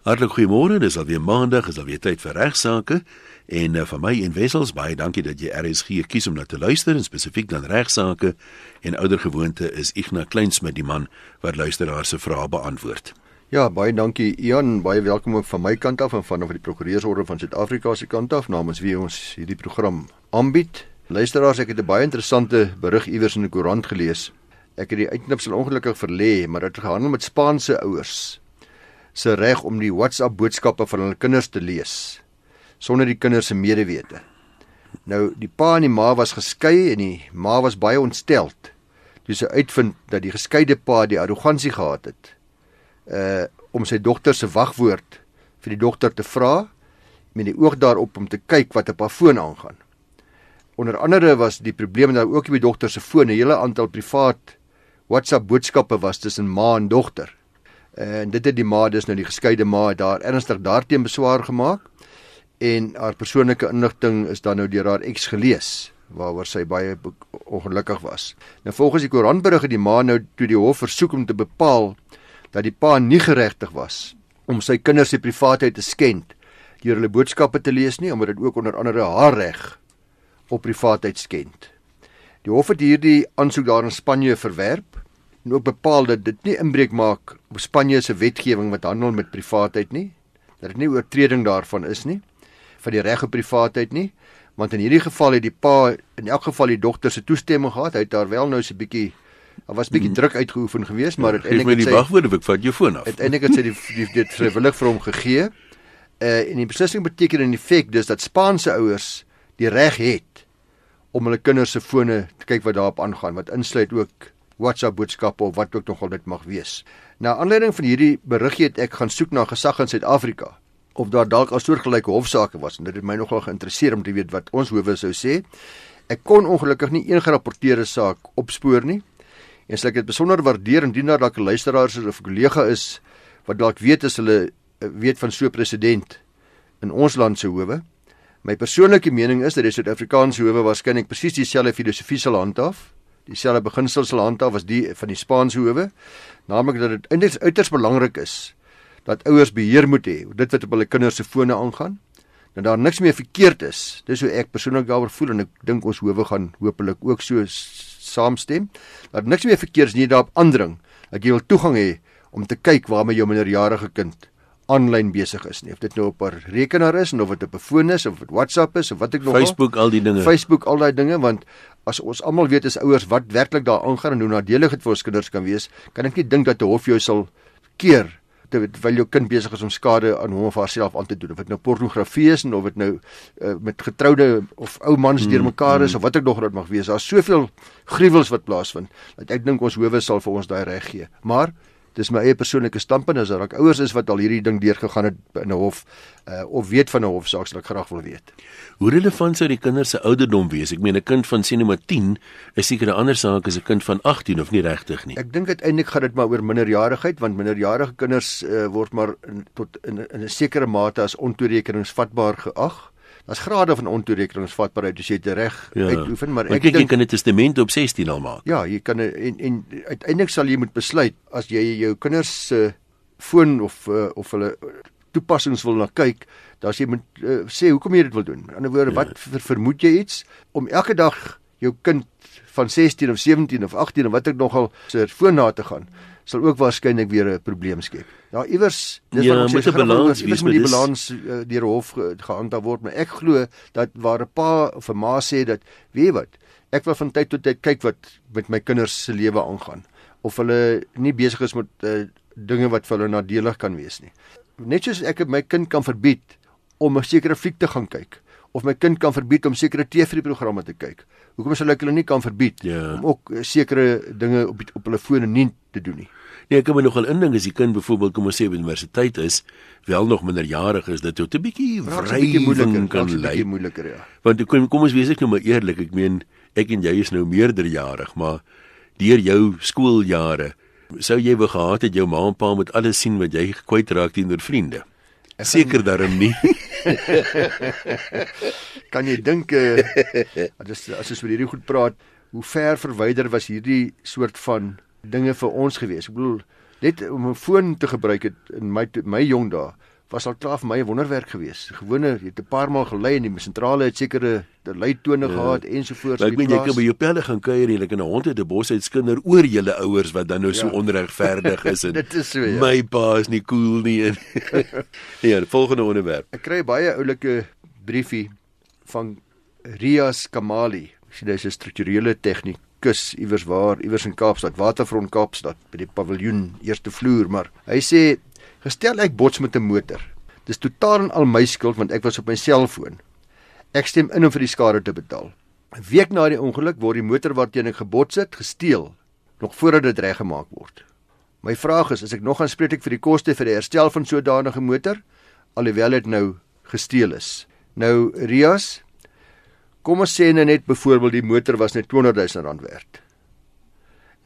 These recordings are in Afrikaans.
Hartlik goeiemôre. Dis alweer Maandag, is alweer tyd vir regsaake. En uh, vir my en Wessels baie dankie dat jy RSG kies om na te luister en spesifiek dan regsaake. En ouer gewoonte is Ignas Kleinsmid die man wat luisteraars se vrae beantwoord. Ja, baie dankie Ian, baie welkom ook van my kant af en van van die prokureursorde van Suid-Afrika se kant af namens wie ons hierdie program aanbied. Luisteraars, ek het 'n baie interessante berig iewers in die koerant gelees. Ek het die uitknipsel ongelukkig verlê, maar dit gaan handel met Spaanse ouers se reg om die WhatsApp boodskappe van hulle kinders te lees sonder die kinders se medewete. Nou die pa en die ma was geskei en die ma was baie ontsteld toe sy uitvind dat die geskeide pa die arrogansie gehad het uh om sy dogter se wagwoord vir die dogter te vra met die oog daarop om te kyk wat op haar foon aangaan. Onder andere was die probleem dat ook op die dogter se foon 'n hele aantal privaat WhatsApp boodskappe was tussen ma en dogter en dit het die ma dus nou die geskeide ma daar ernstig daarteen beswaar gemaak en haar persoonlike inligting is dan nou deur haar eks gelees waaroor sy baie ongelukkig was. Nou volgens die koerantberig het die ma nou toe die hof versoek om te bepaal dat die pa nie geregtig was om sy kinders se privaatheid te skend deur hulle boodskappe te lees nie omdat dit ook onder andere haar reg op privaatheid skend. Die hof het hierdie aansoek daar in Spanje verwerp en ook bepaal dat dit nie inbreuk maak op Spanje se wetgewing wat handel met privaatheid nie. Dat dit nie oortreding daarvan is nie van die reg op privaatheid nie, want in hierdie geval het die pa in elk geval die dogter se toestemming gehad. Hy het daar wel nou so 'n bietjie Daar was 'n bietjie mm. druk uitgeoefen geweest, maar uiteindelik het sy die wagwoorde ek vat jou foon af. Uiteindelik het sy die, die dit vrywillig vir hom gegee. Uh en die beslissing beteken in feite dus dat Spaanse ouers die reg het om hulle kinders se fone te kyk wat daarop aangaan, wat insluit ook WhatsApp boodskappe of wat ook nog al dit mag wees. Na aanleiding van hierdie beriggie het ek gaan soek na gesag in Suid-Afrika of daar dalk al soortgelyke hofsaake was en dit het my nogal geïnteresseer om te weet wat ons howe sou sê. Ek kon ongelukkig nie een gerapporteerde saak opspoor nie. En sê ek dit besonder waardeer indien daar dalk 'n luisteraar of 'n kollega is wat dalk weet as hulle eh, weet van so 'n president in ons land se howe. My persoonlike mening is dat die Suid-Afrikaanse howe waarskynlik presies dieselfde filosofie sal handhaaf dieselfde beginsels sal handhaaf as die van die Spaanse howe, naamlik dat dit eintlik uiters belangrik is dat ouers beheer moet hê dit wat op hulle kinders se fone aangaan. Dat daar niks meer verkeerd is. Dis hoe ek persoonlik daaroor voel en ek dink ons howe gaan hopelik ook so saamstem. Dat niks meer verkeerd is nie daarop aandring dat jy wil toegang hê om te kyk waarmee jou minderjarige kind aanlyn besig is nie. Of dit nou op 'n rekenaar is of dit op 'n foon is of dit WhatsApp is of wat ek nog Facebook al die dinge. Facebook al daai dinge want as ons almal weet as ouers wat werklik daar aangaan en hoe nadelig dit vir ons kinders kan wees, kan ek nie dink dat 'n hof jou sal keer terwyl jou kind besig is om skade aan hom of haarself aan te doen of dit nou pornografie is en of dit nou uh, met getroude of ou mans mm, deurmekaar is mm. of wat ek nog dit mag wees daar's soveel gruwels wat plaasvind dat ek dink ons howe sal vir ons daai reg gee maar dis my eie persoonlike standpunt as daar ouers is wat al hierdie ding deurgegaan het in 'n hof uh, of weet van 'n hofsaak sal ek graag wil weet. Hoe relevant sou die kinders se ouderdom wees? Ek meen 'n kind van sien maar 10 is seker 'n ander saak as 'n kind van 18 of nie regtig nie. Ek dink uiteindelik gaan dit maar oor minderjarigheid want minderjarige kinders uh, word maar in, tot in 'n sekere mate as ontoerekeningsvatbaar geag. Daar's grade van ontoerekeningsvatbaarheid as jy dit reg ja. uitoefen, maar ek dink jy kan 'n testament op 16 al maak. Ja, jy kan en en uiteindelik sal jy moet besluit as jy jou kinders se uh, foon of uh, of hulle toepassings wil na kyk, dan jy moet uh, sê hoekom jy dit wil doen. In ander woorde, ja. wat ver, vermoed jy iets om elke dag jou kind van 16 of 17 of 18 of wat ek nogal se foon na te gaan? Sal ook waarskynlik weer 'n probleem skep. Ja, iewers dis ja, wat ons sê, balans, iewers moet die balans uh, deur hof ge, gehandhaaf word, maar ek glo dat waar 'n pa of 'n ma sê dat weet wat, ek wil van tyd tot tyd kyk wat met my kinders se lewe aangaan of hulle nie besig is met uh, dinge wat vir hulle nadelig kan wees nie. Net soos ek my kind kan verbied om 'n sekere fliek te gaan kyk of my kind kan verbied om sekere TV-programme te kyk. Hoekom sal ek hulle nie kan verbied ja. om ook eh, sekere dinge op op hulle fone nie te doen nie? Nee, ek kan my nogal indink as die kind byvoorbeeld kom ons sê by universiteit is, wel nog minderjarig is, dit tot 'n bietjie vrywillig kan lei. 'n bietjie moeiliker, ja. Want kom kom ons wees ek nou maar eerlik, ek meen ek en jy is nou meerderjarig, maar deur jou skooljare sou jy wou gehad het jou ma en pa moet alles sien wat jy kwyt raak teenoor vriende. Seker daarom nie. kan jy dink as as ons oor hierdie goed praat, hoe ver verwyder was hierdie soort van dinge vir ons gewees? Ek bedoel net om 'n foon te gebruik het in my my jong dae was al klaar vir my 'n wonderwerk geweest. Gewone jy het 'n paar maal gelei in die sentrale het sekere leitone ja. gehad ensovoorts. Ek meen jy kan by jou pelle gaan kuier en jy kan 'n hond uit 'n bos uit skinder oor julle ouers wat dan nou so ja. onregverdig is en dit is so ja. My pa is nie cool nie. En ja, volgende onderwerp. Ek kry baie oulike briefie van Rias Kamali. Sy is 'n strukturele tegnikus iewers waar, iewers in Kaapstad, Waterfront Kaapstad by die paviljoen eerste vloer, maar hy sê Gestel ek bots met 'n motor. Dis totaal en al my skuld want ek was op my selfoon. Ek stem in om vir die skade te betaal. 'n Week na die ongeluk word die motor waarteen ek gebots het gesteel nog voordat dit reggemaak word. My vraag is, is ek nog aanspreeklik vir die koste vir die herstel van so 'n danige motor alhoewel dit nou gesteel is? Nou Rias, kom ons sê net byvoorbeeld die motor was net 200 000 rand werd.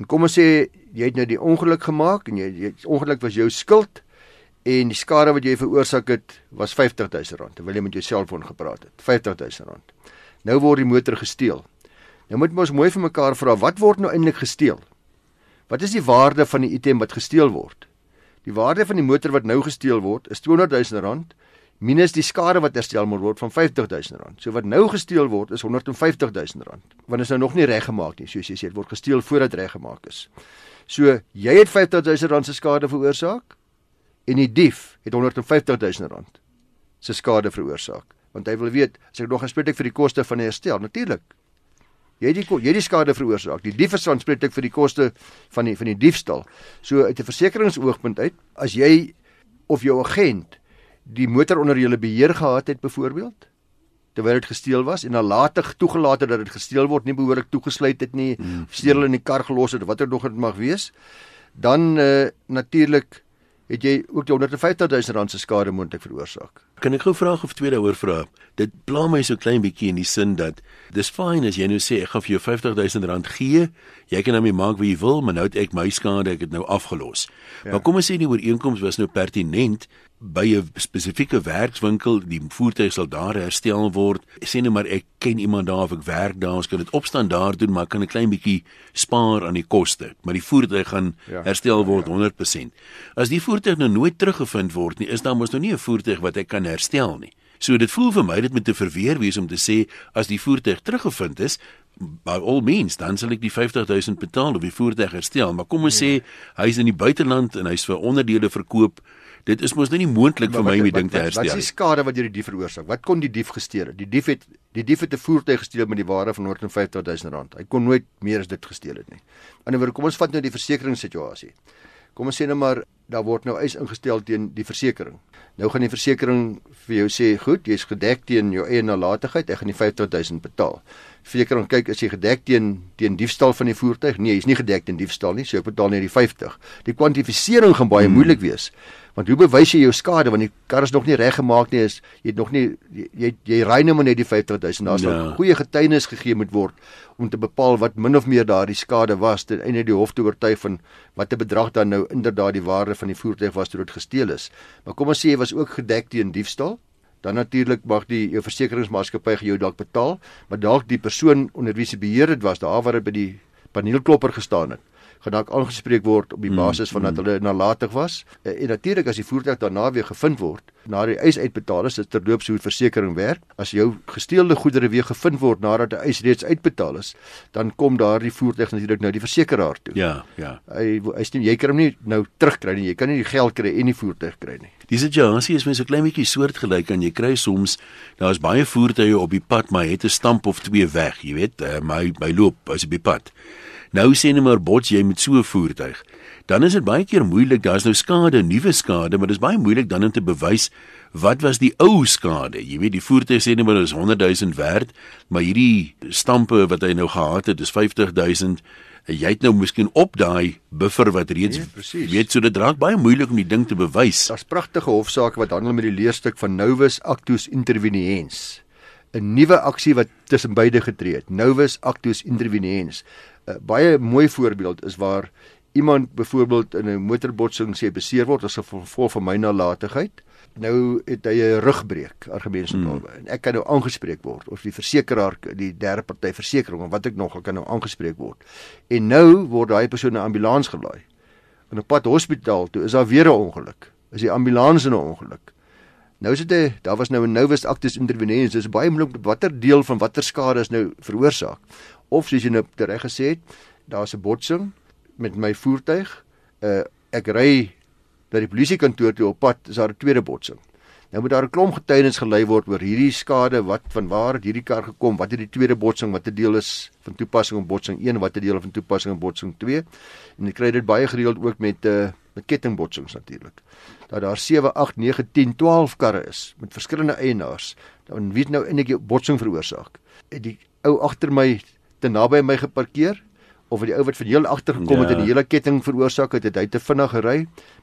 En kom ons sê jy het nou die ongeluk gemaak en jy, jy ongeluk was jou skuld en die skade wat jy veroorsaak het was R50000 terwyl jy met jou selfoon gepraat het. R50000. Nou word die motor gesteel. Nou moet ons mooi vir mekaar vra wat word nou eintlik gesteel? Wat is die waarde van die item wat gesteel word? Die waarde van die motor wat nou gesteel word is R200000 minus die skade wat herstel moet word van R50000. So wat nou gesteel word is R150000. Want is nou nog nie reggemaak nie, soos jy sê, dit word gesteel voordat reggemaak is. So jy het R50000 se skade veroorsaak en die dief het 150 000 rand se skade veroorsaak want hy wil weet as ek nog aanspreek vir die koste van die herstel natuurlik jy het die jy het die skade veroorsaak die dief is aanspreek vir die koste van die van die diefstal so uit 'n versekeringsoogpunt uit as jy of jou agent die motor onder julle beheer gehad het byvoorbeeld terwyl dit gesteel was en nalatig toegelaat het dat dit gesteel word nie behoorlik toegesluit het nie mm. steel hulle in die kar gelos het watter nog dit mag wees dan uh, natuurlik het jy ook die 150 000 rand se skade moontlik veroorsaak. Kan ek gou vra of twee daaroor vra? Dit pla my so klein bietjie in die sin dat dis fyn as jy nou sê ek gaan vir jou 50 000 rand gee, jy kan mee maak wat jy wil, maar nou het ek my skade, ek het nou afgelos. Ja. Maar kom ons sê die ooreenkoms was nou pertinent by 'n spesifieke werkswinkel, die voertuig sal daar herstel word. Sê net maar ek ken iemand daar of ek werk daar, ons kan dit opstaan daar doen, maar kan 'n klein bietjie spaar aan die koste, maar die voertuig gaan ja. herstel word 100%. As die voertuig nou nooit teruggevind word nie, is daar mos nou nie 'n voertuig wat ek kan herstel nie. So dit voel vir my dit moet te verweer wees om te sê as die voertuig teruggevind is, by all means dan sal ek die 50000 betaal of die voertuig herstel, maar kom ons ja. sê hy's in die buiteland en hy's vir onderdele verkoop dit is mos nou nie moontlik vir my om die ding te herstel. Wat is die skade wat jy die dief veroorsaak? Wat kon die dief gesteel het? Die dief het die dief het 'n voertuig gesteel met die waarde van 150 000 rand. Hy kon nooit meer as dit gesteel het nie. Anderswoorde, kom ons vat nou die versekeringssituasie. Kom ons sê nou maar daar word nou eis ingestel teen die versekering. Nou gaan die versekering vir jou sê, "Goed, jy's gedek teen jou eie nalatigheid, ek gaan die 50000 betaal." Versekering kyk as jy gedek teen teen diefstal van die voertuig? Nee, jy's nie gedek teen diefstal nie, so ek betaal net die 50. Die kwantifisering gaan baie hmm. moeilik wees. Want hoe bewys jy jou skade want die kar is nog nie reggemaak nie is jy het nog nie jy jy ry nou maar net die 50000 daar's ja. nog goeie getuienis gegee moet word om te bepaal wat min of meer daardie skade was ten einde die hof te oortuig van watter bedrag dan nou inderdaad die waarde van die voertuig was toe dit gesteel is. Maar kom ons sê jy was ook gedek teen diefstal dan natuurlik mag die jou versekeringsmaatskappy jou dalk betaal, maar dalk die persoon onder wie se beheer dit was, daar waar dit by die paneelklopper gestaan het gaan dalk aangespreek word op die mm, basis van dat mm. hulle nalatig was. En, en natuurlik as die voertuig daarna weer gevind word, na die eis uitbetaal is, dit terloops hoe versekerings werk. As jou gesteelde goedere weer gevind word nadat die eis reeds uitbetaal is, dan kom daardie voertuig natuurlik nou die versekeraar toe. Ja, ja. Hy hy stem jy kan hom nie nou terugkry nie. Jy kan nie die geld kry en die voertuig kry nie. Die situasie is mens so klein bietjie soortgelyk aan jy kry soms daar's baie voertuie op die pad maar het 'n stamp of twee weg, jy weet, uh, my my loop as op die pad. Nou sê net maar bots jy met so 'n voertuig. Dan is dit baie keer moeilik, daar's nou skade, nuwe skade, maar dit is baie moeilik dan om te bewys wat was die ou skade. Jy weet die voertuig sê net maar is 100 000 werd, maar hierdie stampe wat hy nou gehad het, is 50 000 jy het nou miskien op daai buffer wat reeds nee, weet so dit raak baie moeilik om die ding te bewys. Daar's pragtige hofsaake wat handel met die leerstuk van Novus Actus Interveniens. 'n Nuwe aksie wat tussen beide getree het. Novus Actus Interveniens. 'n baie mooi voorbeeld is waar iemand byvoorbeeld in 'n motorbotsing sê beseer word as gevolg van my nalatigheid. Nou het hy 'n rugbreek, argumente hmm. en ek kan nou aangespreek word of die versekeraar, die derde party versekering of wat ek nog kan nou aangespreek word. En nou word daai persoon na ambulans gelaai. En op pad hospitaal toe is daar weer 'n ongeluk. Is die ambulans in 'n ongeluk. Nou is dit 'n daar was nou 'n novus actus intervenens. Dis baie moeilik watter deel van watter skade is nou veroorsaak. Of soos jy nou reg gesê het, daar's 'n botsing met my voertuig. Uh ek ry na die polisiekantoor toe op pad, is daar 'n tweede botsing. Nou moet daar 'n klomp getuienis gelei word oor hierdie skade, wat van waar het hierdie kar gekom, wat het die tweede botsing, wat 'n deel is van toepassing op botsing 1, wat 'n deel van toepassing op botsing 2. En ek kry dit baie gereeld ook met uh met kettingbotsings natuurlik. Dat daar 7, 8, 9, 10, 12 karre is met verskillende eienaars. Dan weet nou eintlik die botsing veroorsaak. Het die ou agter my te naby my geparkeer of die ou wat van heel agter gekom het ja. en die hele ketting veroorsaak het, het hy te vinnig gery.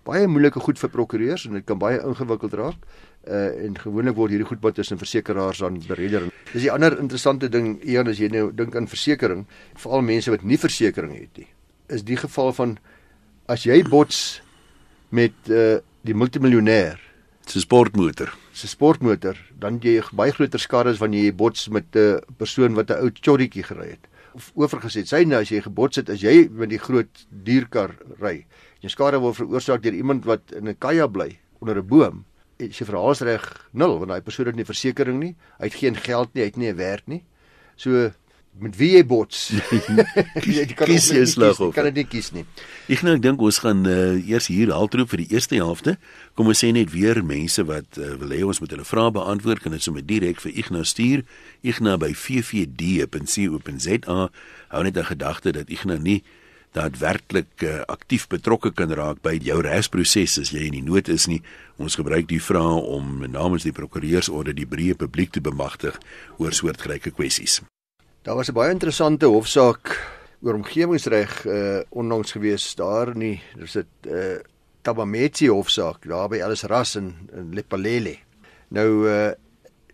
Baie moeilike goed vir prokureurs en dit kan baie ingewikkeld raak uh, en gewoonlik word hierdie goed wat tussen versekerings dan bereder. Dis die ander interessante ding Ian as jy nou dink aan versekerings, veral mense wat nie versekerings het nie. Is die geval van as jy bots met uh, die multimiljonêr se sportmotor, se sportmotor, dan jy baie groter skade as wanneer jy bots met 'n uh, persoon wat 'n ou chorrietjie gery het. Of oorgesit, sy nou as jy gebots het as jy met die groot dierkar ry, jy skade word veroorsaak deur iemand wat in 'n kaja bly onder 'n boom sy verhaalsreg nul want daai persoon het nie versekerings nie, hy het geen geld nie, hy het nie 'n werk nie. So met wie jy bots. jy kan kies jy slag of. Kan dit nie kies nie. Ek nou dink ons gaan uh, eers hier haltroep vir die eerste helfte. Kom ons sê net weer mense wat uh, wil hê ons moet hulle vrae beantwoord, kan dit sommer direk vir Ignas stuur. Ignas by ffd.co.za. Hou net 'n gedagte dat Ignas nie daadwerklik uh, aktief betrokke kan raak by jou regsproses as jy in die nood is nie. Ons gebruik die vrae om namens die prokureursorde die breë publiek te bemagtig oor soortgelyke kwessies. Daar was 'n baie interessante hofsaak oor omgewingsreg uh, onlangs gewees daar nie. Dis 'n uh, Tabametsi hofsaak daar by Alice Ras in, in Lepalele. Nou uh,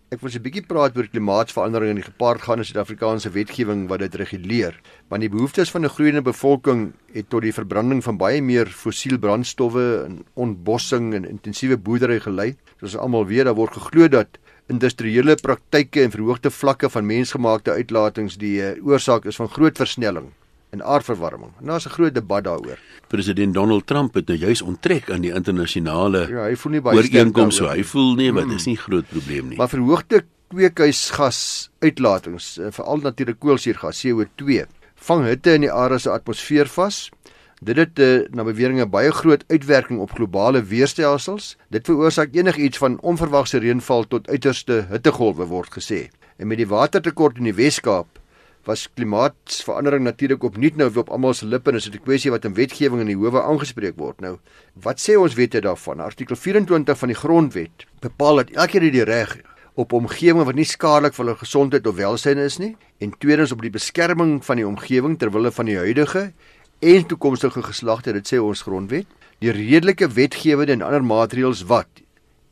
Ek wil 'n bietjie praat oor klimaatsverandering en die gepaardgaande Suid-Afrikaanse wetgewing wat dit reguleer. Want die behoeftes van 'n groeiende bevolking het tot die verbranding van baie meer fossiel brandstowwe en ontbossing en intensiewe boerdery gelei. Soos almal weet, daar word geglo dat industriële praktyke en verhoogde vlakke van mensgemaakte uitlatings die eh, oorsaak is van groot versnelling en aardverwarming. Nou is 'n groot debat daaroor. President Donald Trump het nou juis onttrek aan die internasionale Ja, hy voel nie baie ooreenkoms so. Hy voel nee, maar mm. dis nie groot probleem nie. Maar verhoogde kweekhuisgas uitlatings, eh, veral natuurlik koolsuurgas CO2, vang hitte in die aarde se atmosfeer vas. Dit het uh, na beweringe baie groot uitwerking op globale weerstelsels. Dit veroorsaak enigiets van onverwagse reënval tot uiterste hittegolwe word gesê. En met die watertekort in die Wes-Kaap was klimaatsverandering natuurlik opnuut nou op almal se lippe en is dit 'n kwessie wat in wetgewing in die howe aangespreek word. Nou, wat sê ons wette daarvan? Artikel 24 van die Grondwet bepaal dat elkeen het die reg op omgewing wat nie skadelik vir hulle gesondheid of welsyn is nie en tweedens op die beskerming van die omgewing ter wille van die huidige en toekomstige geslagte, dit sê ons grondwet, die redelike wetgewende en ander maatreëls wat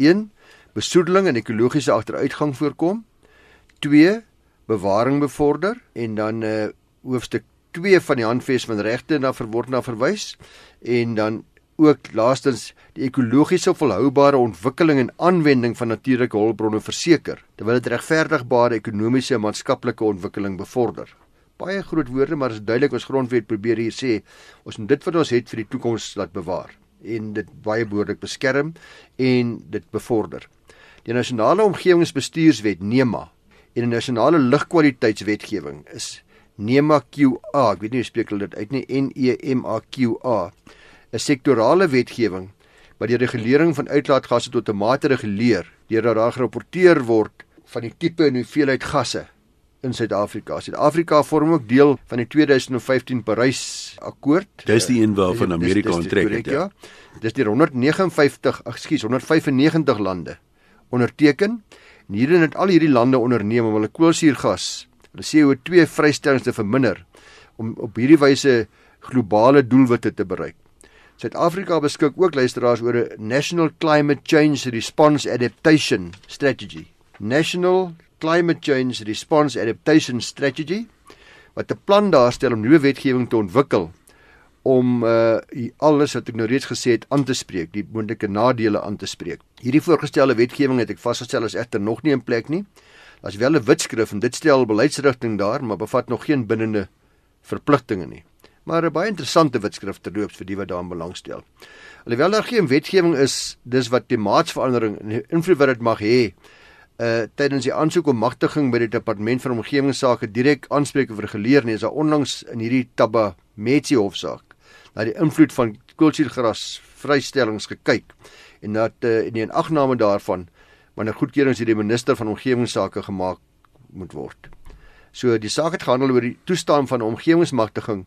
1 besoedeling en ekologiese agteruitgang voorkom, 2 bewaring bevorder en dan uh hoofstuk 2 van die handves van regte na verword na verwys en dan ook laastens die ekologiese volhoubare ontwikkeling en aanwending van natuurlike hulpbronne verseker terwyl dit regverdigbare ekonomiese en maatskaplike ontwikkeling bevorder. Baie groot woorde maar is duidelik ons grondwet probeer hier sê ons moet dit wat ons het vir die toekoms laat bewaar en dit baie behoorlik beskerm en dit bevorder. Die nasionale omgewingsbestuurswet NEMA en 'n nasionale lugkwaliteitswetgewing is NEMA QA. Ek weet nie hoe spreek hulle dit uit nie. N E M A Q A. 'n sektorale wetgewing wat die regulering van uitlaatgasse tot 'n mate reguleer deurdat daar gerapporteer word van die tipe en hoeveelheid gasse in Suid-Afrika. Suid-Afrika vorm ook deel van die 2015 Parys Akkoord. Dis die een waarvan Amerika onttrek het. Ja. Dis die 159, ekskuus, 195 lande onderteken En hierin het al hierdie lande onderneem om hulle koolsuurgas, hulle CO2 vrystellings te verminder om op hierdie wyse globale doelwitte te bereik. Suid-Afrika beskik ook luisteraars oor 'n National Climate Change Response Adaptation Strategy. National Climate Change Response Adaptation Strategy wat 'n plan daarstel om nuwe wetgewing te ontwikkel om uh alles wat ek nou reeds gesê het aan te spreek, die moontlike nadele aan te spreek. Hierdie voorgestelde wetgewing het ek vasgestel as egter nog nie in plek nie. Daar's wel 'n wetskrif en dit stel beleidsrigting daar, maar bevat nog geen bindende verpligtinge nie. maar 'n baie interessante wetskrif terloops vir die wat daaraan belangstel. Alhoewel daar geen wetgewing is dis wat klimaatsverandering invloed wat dit mag hê uh tydens die aansoek om magtiging by die departement van omgewingsake direk aanspreek of reguleer nie is daar onlangs in hierdie Taba Metsi hofsaak na die invloed van koolsuurgras vrystellings gekyk en dat uh, in die agname daarvan wanneer goedkeurings deur die minister van omgewingsake gemaak moet word. So die saak het gehandel oor die toestaan van omgewingsmagtiging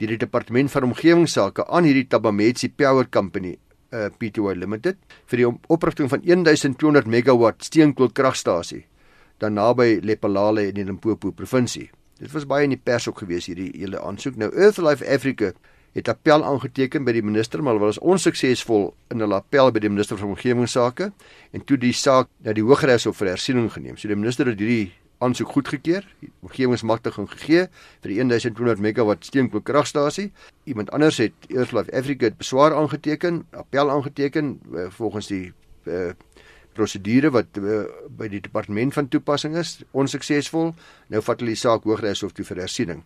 deur die departement van omgewingsake aan hierdie Tabametsi Power Company eh, Pty Limited vir die oprigting van 1200 megawatt steenkoolkragstasie dan naby Lepalale in die Limpopo provinsie. Dit was baie in die pers ook gewees hierdie hele aansoek. Nou Earthlife Africa het appel aangeteken by die minister maar hulle was onsuksesvol in hulle appel by die minister van omgewingsake en toe die saak na die Hooggeregs Hof vir hersiening geneem. So die minister het hierdie aansoek goedgekeur, omgewingsmagtiging gegee vir die 1200 megawatt steenkoolkragstasie. Iemand anders het Earthlife Africa het beswaar aangeteken, appel aangeteken uh, volgens die uh, prosedure wat uh, by die departement van toepassing is, onsuksesvol. Nou vat hulle die saak Hooggeregs Hof toe vir hersiening.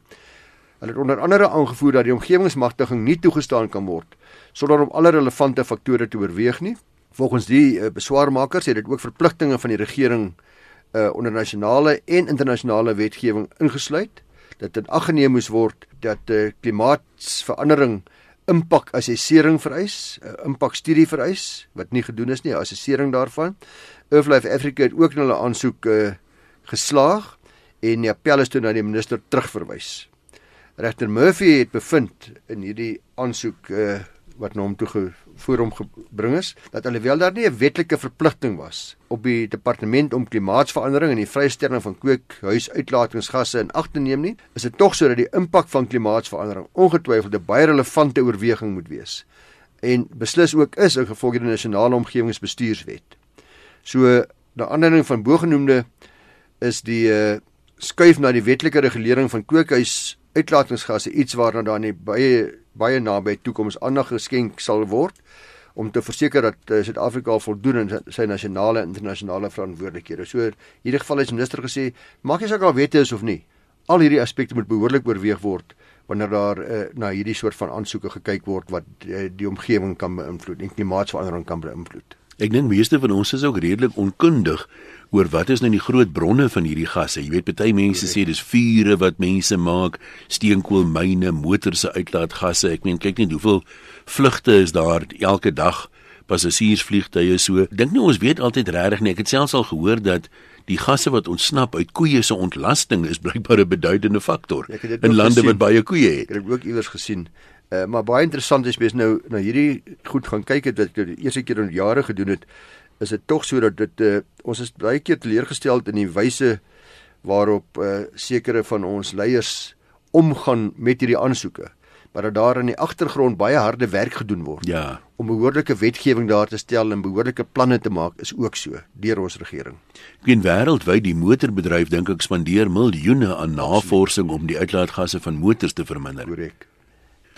Hulle het onder andere aangevoer dat die omgewingsmagtiging nie toegestaan kan word sonder om alle relevante faktore te oorweeg nie. Volgens die uh, beswaarmakers het dit ook verpligtinge van die regering uh, onder nasionale en internasionale wetgewing ingesluit dat dit aggeneem moes word dat uh, klimaatsverandering impak assessering vereis, uh, impakstudie vereis wat nie gedoen is nie, assessering daarvan. Earthlife Africa het ook hulle aansoek uh, geslaag en die appel is toe na die minister terugverwys. Regter Murphy het bevind in hierdie aansoek uh, wat na hom toe gevoer hom gebring is dat alhoewel daar nie 'n wetlike verpligting was op die departement om klimaatsverandering en die vrystelling van kookhuisuitlaatingsgasse in ag te neem nie, is dit tog sodat die impak van klimaatsverandering ongetwyfeld 'n baie relevante oorweging moet wees en beslis ook is in gevolg die nasionale omgewingsbestuurswet. So na aanleiding van bogenoemde is die uh, skuif na die wetlike regulering van kookhuis uitlaatingsgasse iets waarna daar nie baie baie naby toekoms aandag geskenk sal word om te verseker dat uh, Suid-Afrika voldoen aan sy nasionale en internasionale verantwoordelikhede. So in hierdie geval die minister gesê, maak nie saak al wete is of nie. Al hierdie aspekte moet behoorlik oorweeg word wanneer daar uh, na hierdie soort van aansoeke gekyk word wat uh, die omgewing kan beïnvloed en klimaatsverandering kan beïnvloed. Ek dink meeste van ons is ook redelik onkundig oor wat is nou die groot bronne van hierdie gasse. Jy weet baie mense sê dis vure wat mense maak, steenkoolmyne, motors se uitlaatgasse. Ek meen kyk net hoeveel vlugte is daar elke dag passasiersvliegtye so. Dink nou ons weet altyd regtig nie. Ek het selfs al gehoor dat die gasse wat ontsnap uit koeie se ontlasting is blykbaar 'n beduidende faktor in lande gesien. wat baie koeie het. Ek het ook iewers gesien. Uh, maar baie interessant is mens nou na hierdie goed gaan kyk het wat ek die eerste keer in jare gedoen het is dit tog so dat dit uh, ons is baie keer teleurgestel in die wyse waarop uh, sekere van ons leiers omgaan met hierdie aansoeke maar dat daar in die agtergrond baie harde werk gedoen word ja om behoorlike wetgewing daar te stel en behoorlike planne te maak is ook so deur ons regering. Geen wêreldwyd die motorbedryf dink ek spandeer miljoene aan navorsing om die uitlaatgasse van motors te verminder. Korrek.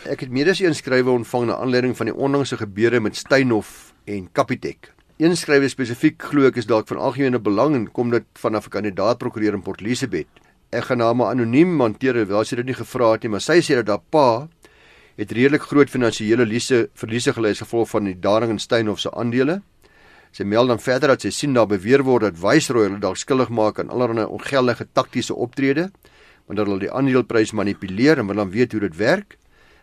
Ek het medes inskrywe ontvang na aanleiding van die onlangse gebeure met Steynhof en Capitec. Een skrywe spesifiek glo ek is dalk van algemene belang en kom dit vanaf 'n kandidaat prokureur in Port Elizabeth. Ek gaan hom anoniem hanteer, wel sy dit nie gevra het nie, maar sy sê dat haar pa het redelik groot finansiële verliese verliese gely as gevolg van die daling in Steynhof se aandele. Sy meld dan verder dat sy sien daar beweer word dat Viceroy hulle dalk skuldig maak aan allerlei ongeldige taktiese optrede, want dat hulle die aandeleprys manipuleer en wil dan weet hoe dit werk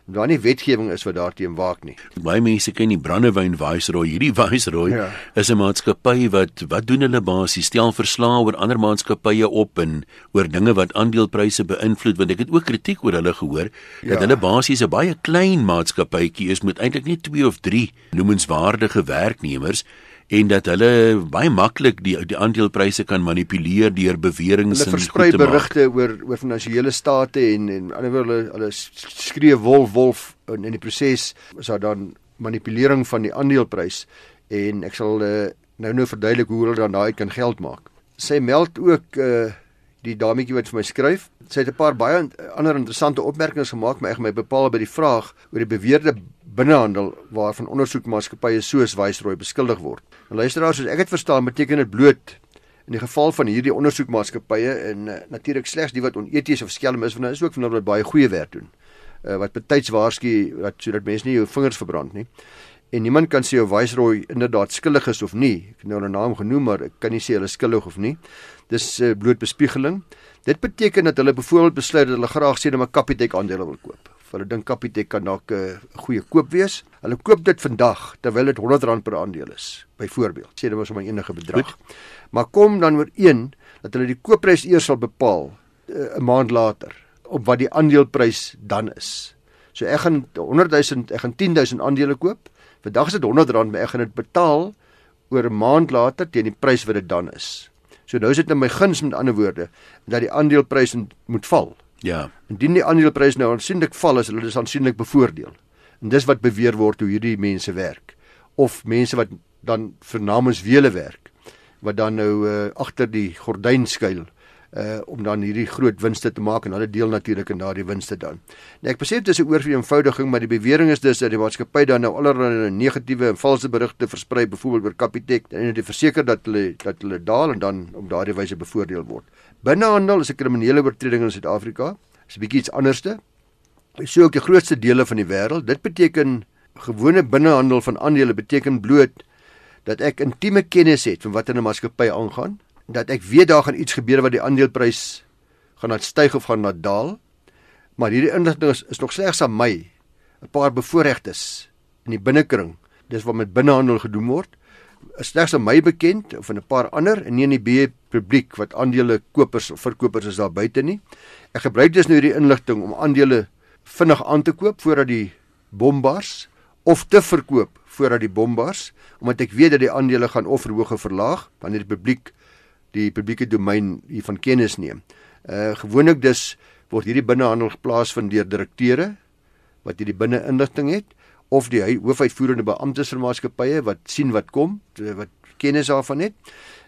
daar nie wetgewing is wat daarteen waak nie. Baie mense ken die Brandewyn Viceroy. Hierdie Viceroy ja. is 'n maatskappy wat wat doen hulle basies stel verslae oor ander maatskappye op en oor dinge wat aandelepryse beïnvloed want ek het ook kritiek oor hulle gehoor dat ja. hulle basies 'n baie klein maatskappytjie is met eintlik net 2 of 3 noemenswaardige werknemers en dat hulle baie maklik die die aandelepryse kan manipuleer deur beweringe en hulle versprei berigte oor oor finansiële state en en anderswoorde hulle hulle skree wolf wolf in in die proses is daar dan manipulering van die aandeleprys en ek sal uh, nou nou verduidelik hoe hulle dan daai kan geld maak. Sy meld ook uh, die dametjie wat vir my skryf. Sy het 'n paar baie ander interessante opmerkings gemaak, maar ek my bepaal by die vraag oor die beweerde binnehandel waarvan ondersoekmaatskappye soos Viceroy beskuldig word. Nou luisteraars, soos ek dit verstaan, beteken dit bloot in die geval van hierdie ondersoekmaatskappye en uh, natuurlik slegs die wat oneties of skelm is, want daar is ook van hulle wat baie goeie werk doen. uh, wat betyds waarsku dat sodat mense nie jou vingers verbrand nie. En niemand kan sê of Viceroy inderdaad skuldig is of nie. Ek het nou 'n naam genoem, maar ek kan nie sê hulle skuldig of nie. Dis uh, bloot bespiegeling. Dit beteken dat hulle byvoorbeeld besluit dat hulle graag sien 'n Capitec aandele wil koop. Hulle dink Capitec kan dalk 'n uh, goeie koop wees. Hulle koop dit vandag terwyl dit R100 per aandeel is, byvoorbeeld. Sê dit was om 'n enige bedrag. Goed. Maar kom dan oor een dat hulle die koopprys eers sal bepaal uh, 'n maand later op wat die aandeleprys dan is. So ek gaan 100 000, ek gaan 10 000 aandele koop. Vandag is dit R100, maar ek gaan dit betaal oor 'n maand later teen die prys wat dit dan is. So nou is dit in my guns met ander woorde dat die aandeleprys moet val. Ja. Indien die aandeleprys nou aansienlik val, is hulle dus aansienlik bevoordeel. En dis wat beweer word hoe hierdie mense werk of mense wat dan vernamens wiele werk wat dan nou uh, agter die gordyn skuil uh om dan hierdie groot winste te maak en hulle deel natuurlik in daardie winste dan. Nou ek besef dis 'n oorvereenvoudiging, maar die bewering is dus dat die maatskappy dan nou allerlei negatiewe en valse berigte versprei byvoorbeeld oor Capitec en dit verseker dat hulle dat hulle daal en dan op daardie wyse bevoordeel word. Binnehandel is 'n kriminele oortreding in Suid-Afrika. Dis 'n bietjie iets anderste. So ook die grootste dele van die wêreld. Dit beteken gewone binnehandel van aandele beteken bloot dat ek intieme kennis het van wat in 'n maatskappy aangaan dat ek weet daar gaan iets gebeur wat die aandeleprys gaan laat styg of gaan laat daal. Maar hierdie inligting is, is nog slegs aan my 'n paar bevoorregtes in die binnekring. Dis wat met binnehandel gedoen word. Is slegs aan my bekend of aan 'n paar ander en nie in die breë publiek wat aandele kopers of verkopers is daar buite nie. Ek gebruik dus nou hierdie inligting om aandele vinnig aan te koop voordat die bombars of te verkoop voordat die bombars omdat ek weet dat die aandele gaan of verhoog of verlaag wanneer die publiek die publieke domein hiervan kennis neem. Uh gewoonlik dus word hierdie binnehandel geplaas van deur direkteure wat hierdie binne-inligting het of die hoofuitvoerende beamptes van maatskappye wat sien wat kom, wat kennis daarvan het.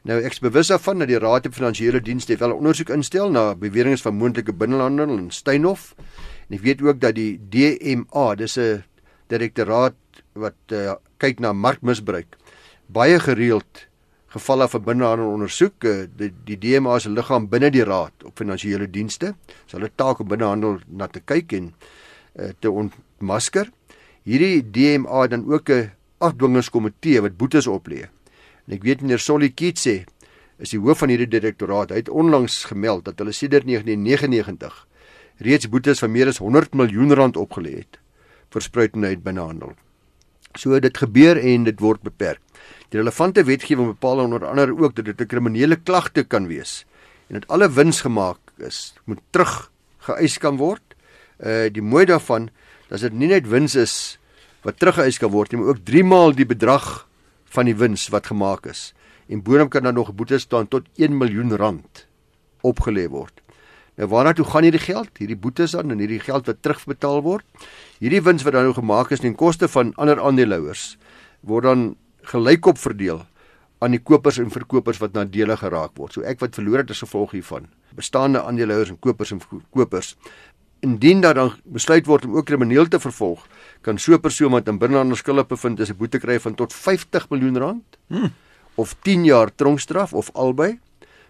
Nou ek is bewus daarvan dat die Raad van Finansiële Dienste wel 'n ondersoek instel na beweringe van moontlike binnehandel in Steynhof. En ek weet ook dat die DMA, dis 'n direktoraat wat uh, kyk na markmisbruik, baie gereeld gevalle van binnehandel ondersoek. Eh, die, die DMA se liggaam binne die Raad op Finansiële Dienste sal hulle taak om binnehandel na te kyk en uh, te ontmasker. Hierdie DMA dan ook 'n afdwingingskomitee wat boetes oplê. En ek weet meneer Solly Kitse is die hoof van hierdie direktoraat. Hy het onlangs gemeld dat hulle sedert 1999 reeds boetes van meer as 100 miljoen rand opgelê het vir spruitenheid binnehandel. So dit gebeur en dit word beperk. Die relevante wetgewing bepaal onder andere ook dat dit 'n kriminele klagte kan wees en dat alle wins gemaak is moet terug geëis kan word. Uh die mooi daarvan dat dit nie net wins is wat teruggeëis kan word nie, maar ook 3 maal die bedrag van die wins wat gemaak is. En boonop kan dan nog 'n boete staan tot 1 miljoen rand opgelê word. Nou waarna toe gaan hierdie geld? Hierdie boetes dan en hierdie geld wat terugbetaal word. Hierdie wins wat dan nou gemaak is ten koste van ander aandeelhouers word dan gelykop verdeel aan die kopers en verkopers wat nadelig geraak word. So ek wat verloor het as gevolg hiervan. Bestaande aandeelhouers en kopers en kopers. Indien daar dan besluit word om ook krimineel te vervolg, kan so 'n persoon wat in binnelandse skuld bevind is 'n boete kry van tot 50 miljoen rand hmm. of 10 jaar tronkstraf of albei.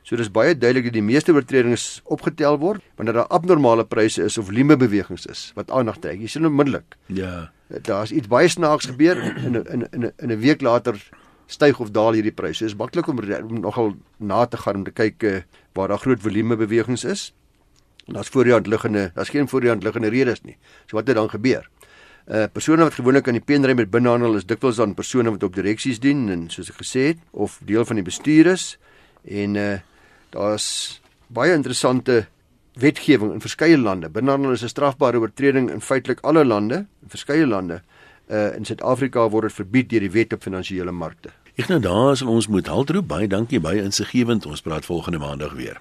So dis baie duidelik dat die meeste oortredings opgetel word wanneer daar abnormale pryse is of volume-bewegings is wat aandag trek. Jy sien onmiddellik. Ja daar's iets baie snaaks gebeur in in in in 'n week later styg of daal hierdie pryse. Dit is maklik om, om nogal na te gaan om te kyk uh, waar daar groot volume bewegings is. Daar's voor die hand liggende, daar's geen voor die hand liggende redes nie. So wat het dan gebeur? Uh persone wat gewoonlik aan die penry met binnehandel is dikwels dan persone wat op direksies dien en soos ek gesê het of deel van die bestuur is en uh daar's baie interessante wetgewing in verskeie lande. Binnehandel is 'n strafbare oortreding in feitelik alle lande, in verskeie lande. Uh in Suid-Afrika word dit verbied deur die wet op finansiële markte. Ek nou daar is ons moet haltroep baie dankie baie insiggewend. Ons praat volgende maandag weer.